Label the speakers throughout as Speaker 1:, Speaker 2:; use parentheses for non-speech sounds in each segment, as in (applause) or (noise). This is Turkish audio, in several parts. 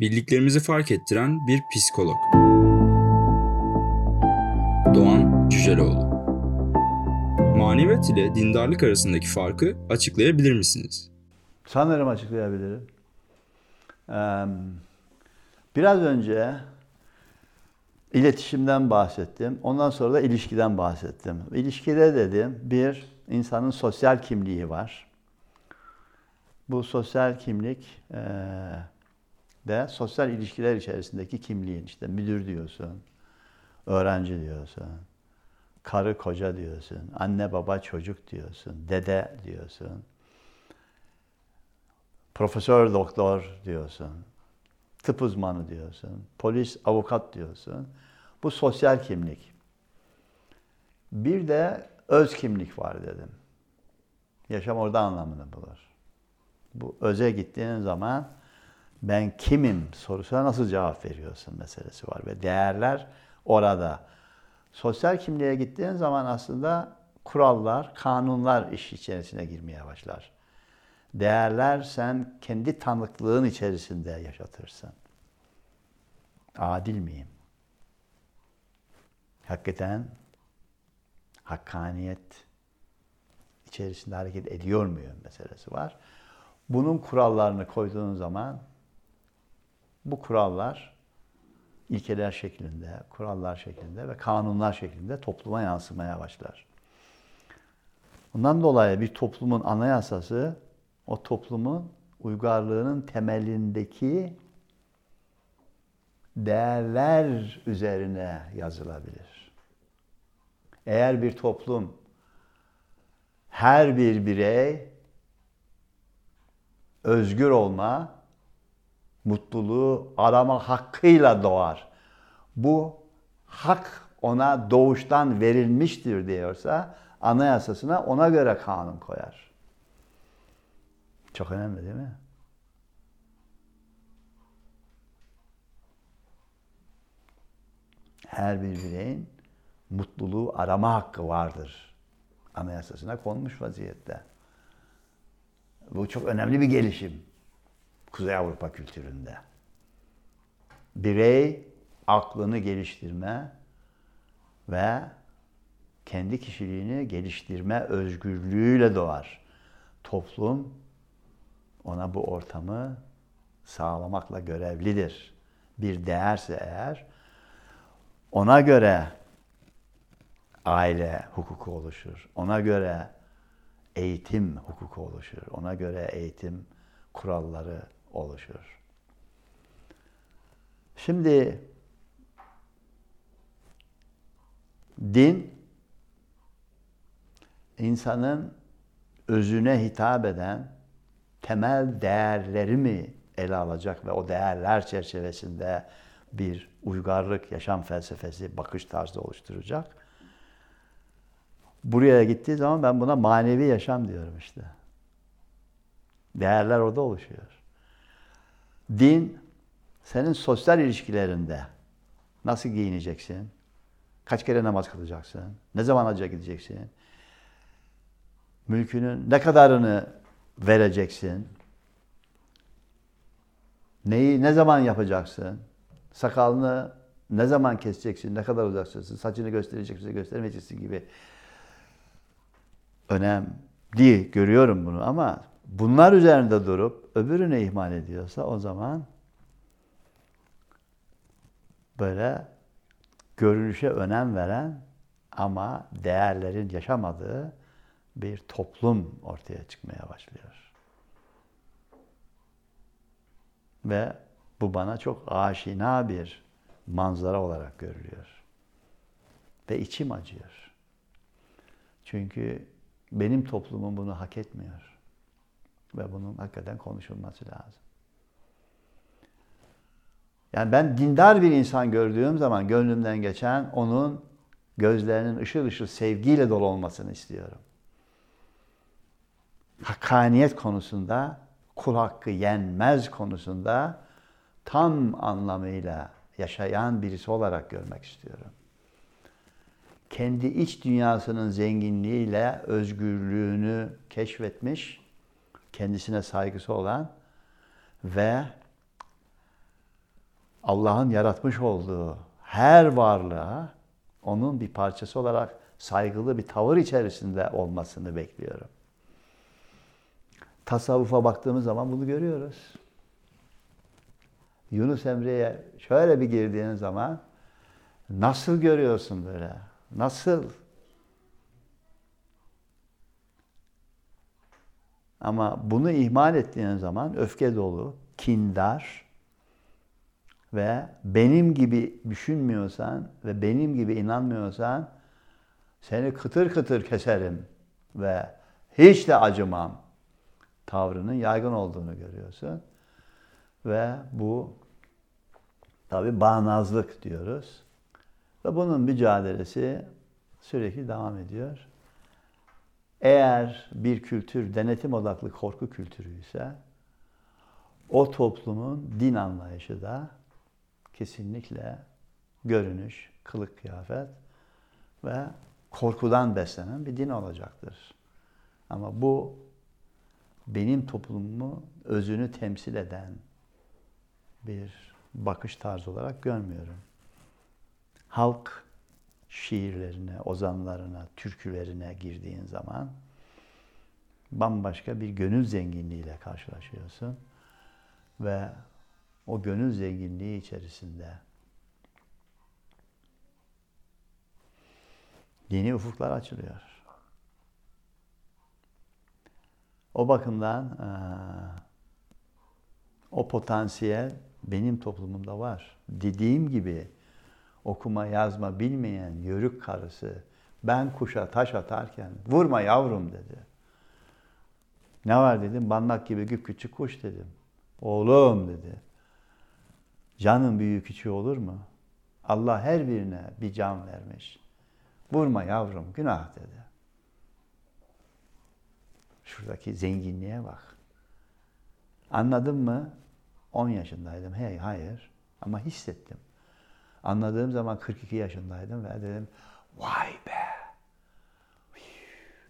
Speaker 1: Bildiklerimizi fark ettiren bir psikolog. Doğan Cüceloğlu. Maneviyat ile dindarlık arasındaki farkı açıklayabilir misiniz?
Speaker 2: Sanırım açıklayabilirim. Biraz önce iletişimden bahsettim. Ondan sonra da ilişkiden bahsettim. İlişkide dedim bir insanın sosyal kimliği var. Bu sosyal kimlik de sosyal ilişkiler içerisindeki kimliğin işte müdür diyorsun, öğrenci diyorsun, karı koca diyorsun, anne baba çocuk diyorsun, dede diyorsun, profesör doktor diyorsun, tıp uzmanı diyorsun, polis avukat diyorsun. Bu sosyal kimlik. Bir de öz kimlik var dedim. Yaşam orada anlamını bulur. Bu öze gittiğin zaman ben kimim sorusuna nasıl cevap veriyorsun meselesi var ve değerler orada. Sosyal kimliğe gittiğin zaman aslında kurallar, kanunlar iş içerisine girmeye başlar. Değerler sen kendi tanıklığın içerisinde yaşatırsın. Adil miyim? Hakikaten hakkaniyet içerisinde hareket ediyor muyum meselesi var. Bunun kurallarını koyduğun zaman bu kurallar ilkeler şeklinde, kurallar şeklinde ve kanunlar şeklinde topluma yansımaya başlar. Bundan dolayı bir toplumun anayasası o toplumun uygarlığının temelindeki değerler üzerine yazılabilir. Eğer bir toplum her bir birey özgür olma, mutluluğu arama hakkıyla doğar. Bu hak ona doğuştan verilmiştir diyorsa anayasasına ona göre kanun koyar. Çok önemli değil mi? Her bir bireyin mutluluğu arama hakkı vardır. Anayasasına konmuş vaziyette. Bu çok önemli bir gelişim. Kuzey Avrupa kültüründe. Birey aklını geliştirme ve kendi kişiliğini geliştirme özgürlüğüyle doğar. Toplum ona bu ortamı sağlamakla görevlidir. Bir değerse eğer ona göre aile hukuku oluşur. Ona göre eğitim hukuku oluşur. Ona göre eğitim kuralları oluşur. Şimdi din insanın özüne hitap eden temel değerleri mi ele alacak ve o değerler çerçevesinde bir uygarlık, yaşam felsefesi, bakış tarzı oluşturacak. Buraya gittiği zaman ben buna manevi yaşam diyorum işte. Değerler orada oluşuyor. Din senin sosyal ilişkilerinde nasıl giyineceksin? Kaç kere namaz kılacaksın? Ne zaman hacca gideceksin? Mülkünün ne kadarını vereceksin? Neyi ne zaman yapacaksın? Sakalını ne zaman keseceksin? Ne kadar uzaksın? Saçını göstereceksin, göstermeyeceksin gibi önemli görüyorum bunu ama bunlar üzerinde durup öbürünü ihmal ediyorsa o zaman böyle görünüşe önem veren ama değerlerin yaşamadığı bir toplum ortaya çıkmaya başlıyor. Ve bu bana çok aşina bir manzara olarak görülüyor. Ve içim acıyor. Çünkü benim toplumum bunu hak etmiyor. Ve bunun hakikaten konuşulması lazım. Yani ben dindar bir insan gördüğüm zaman gönlümden geçen onun gözlerinin ışıl ışıl sevgiyle dolu olmasını istiyorum. Hakkaniyet konusunda, kul hakkı yenmez konusunda tam anlamıyla yaşayan birisi olarak görmek istiyorum. Kendi iç dünyasının zenginliğiyle özgürlüğünü keşfetmiş, kendisine saygısı olan ve Allah'ın yaratmış olduğu her varlığa onun bir parçası olarak saygılı bir tavır içerisinde olmasını bekliyorum. Tasavvufa baktığımız zaman bunu görüyoruz. Yunus Emre'ye şöyle bir girdiğin zaman nasıl görüyorsun böyle? Nasıl? Ama bunu ihmal ettiğin zaman öfke dolu, kindar ve benim gibi düşünmüyorsan ve benim gibi inanmıyorsan seni kıtır kıtır keserim ve hiç de acımam tavrının yaygın olduğunu görüyorsun. Ve bu tabi bağnazlık diyoruz. Ve bunun mücadelesi sürekli devam ediyor. Eğer bir kültür denetim odaklı korku kültürü ise o toplumun din anlayışı da kesinlikle görünüş, kılık kıyafet ve korkudan beslenen bir din olacaktır. Ama bu benim toplumumu özünü temsil eden bir bakış tarzı olarak görmüyorum. Halk şiirlerine, ozanlarına, türkülerine girdiğin zaman bambaşka bir gönül zenginliğiyle karşılaşıyorsun. Ve o gönül zenginliği içerisinde yeni ufuklar açılıyor. O bakımdan o potansiyel benim toplumumda var. Dediğim gibi okuma yazma bilmeyen yörük karısı ben kuşa taş atarken vurma yavrum dedi. Ne var dedim? Bannak gibi küçük kuş dedim. Oğlum dedi. Canın büyüğü küçüğü olur mu? Allah her birine bir can vermiş. Vurma yavrum günah dedi. Şuradaki zenginliğe bak. Anladın mı? 10 yaşındaydım. Hey hayır. Ama hissettim. Anladığım zaman 42 yaşındaydım ve dedim vay be.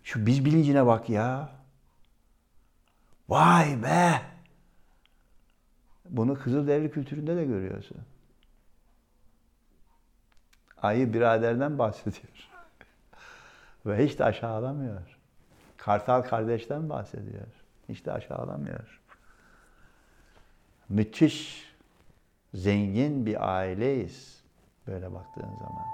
Speaker 2: Şu biz bilincine bak ya. Vay be. Bunu Kızılderili kültüründe de görüyorsun. Ayı biraderden bahsediyor. (laughs) Ve hiç de aşağılamıyor. Kartal kardeşten bahsediyor. Hiç de aşağılamıyor. Müthiş, zengin bir aileyiz. Böyle baktığın zaman.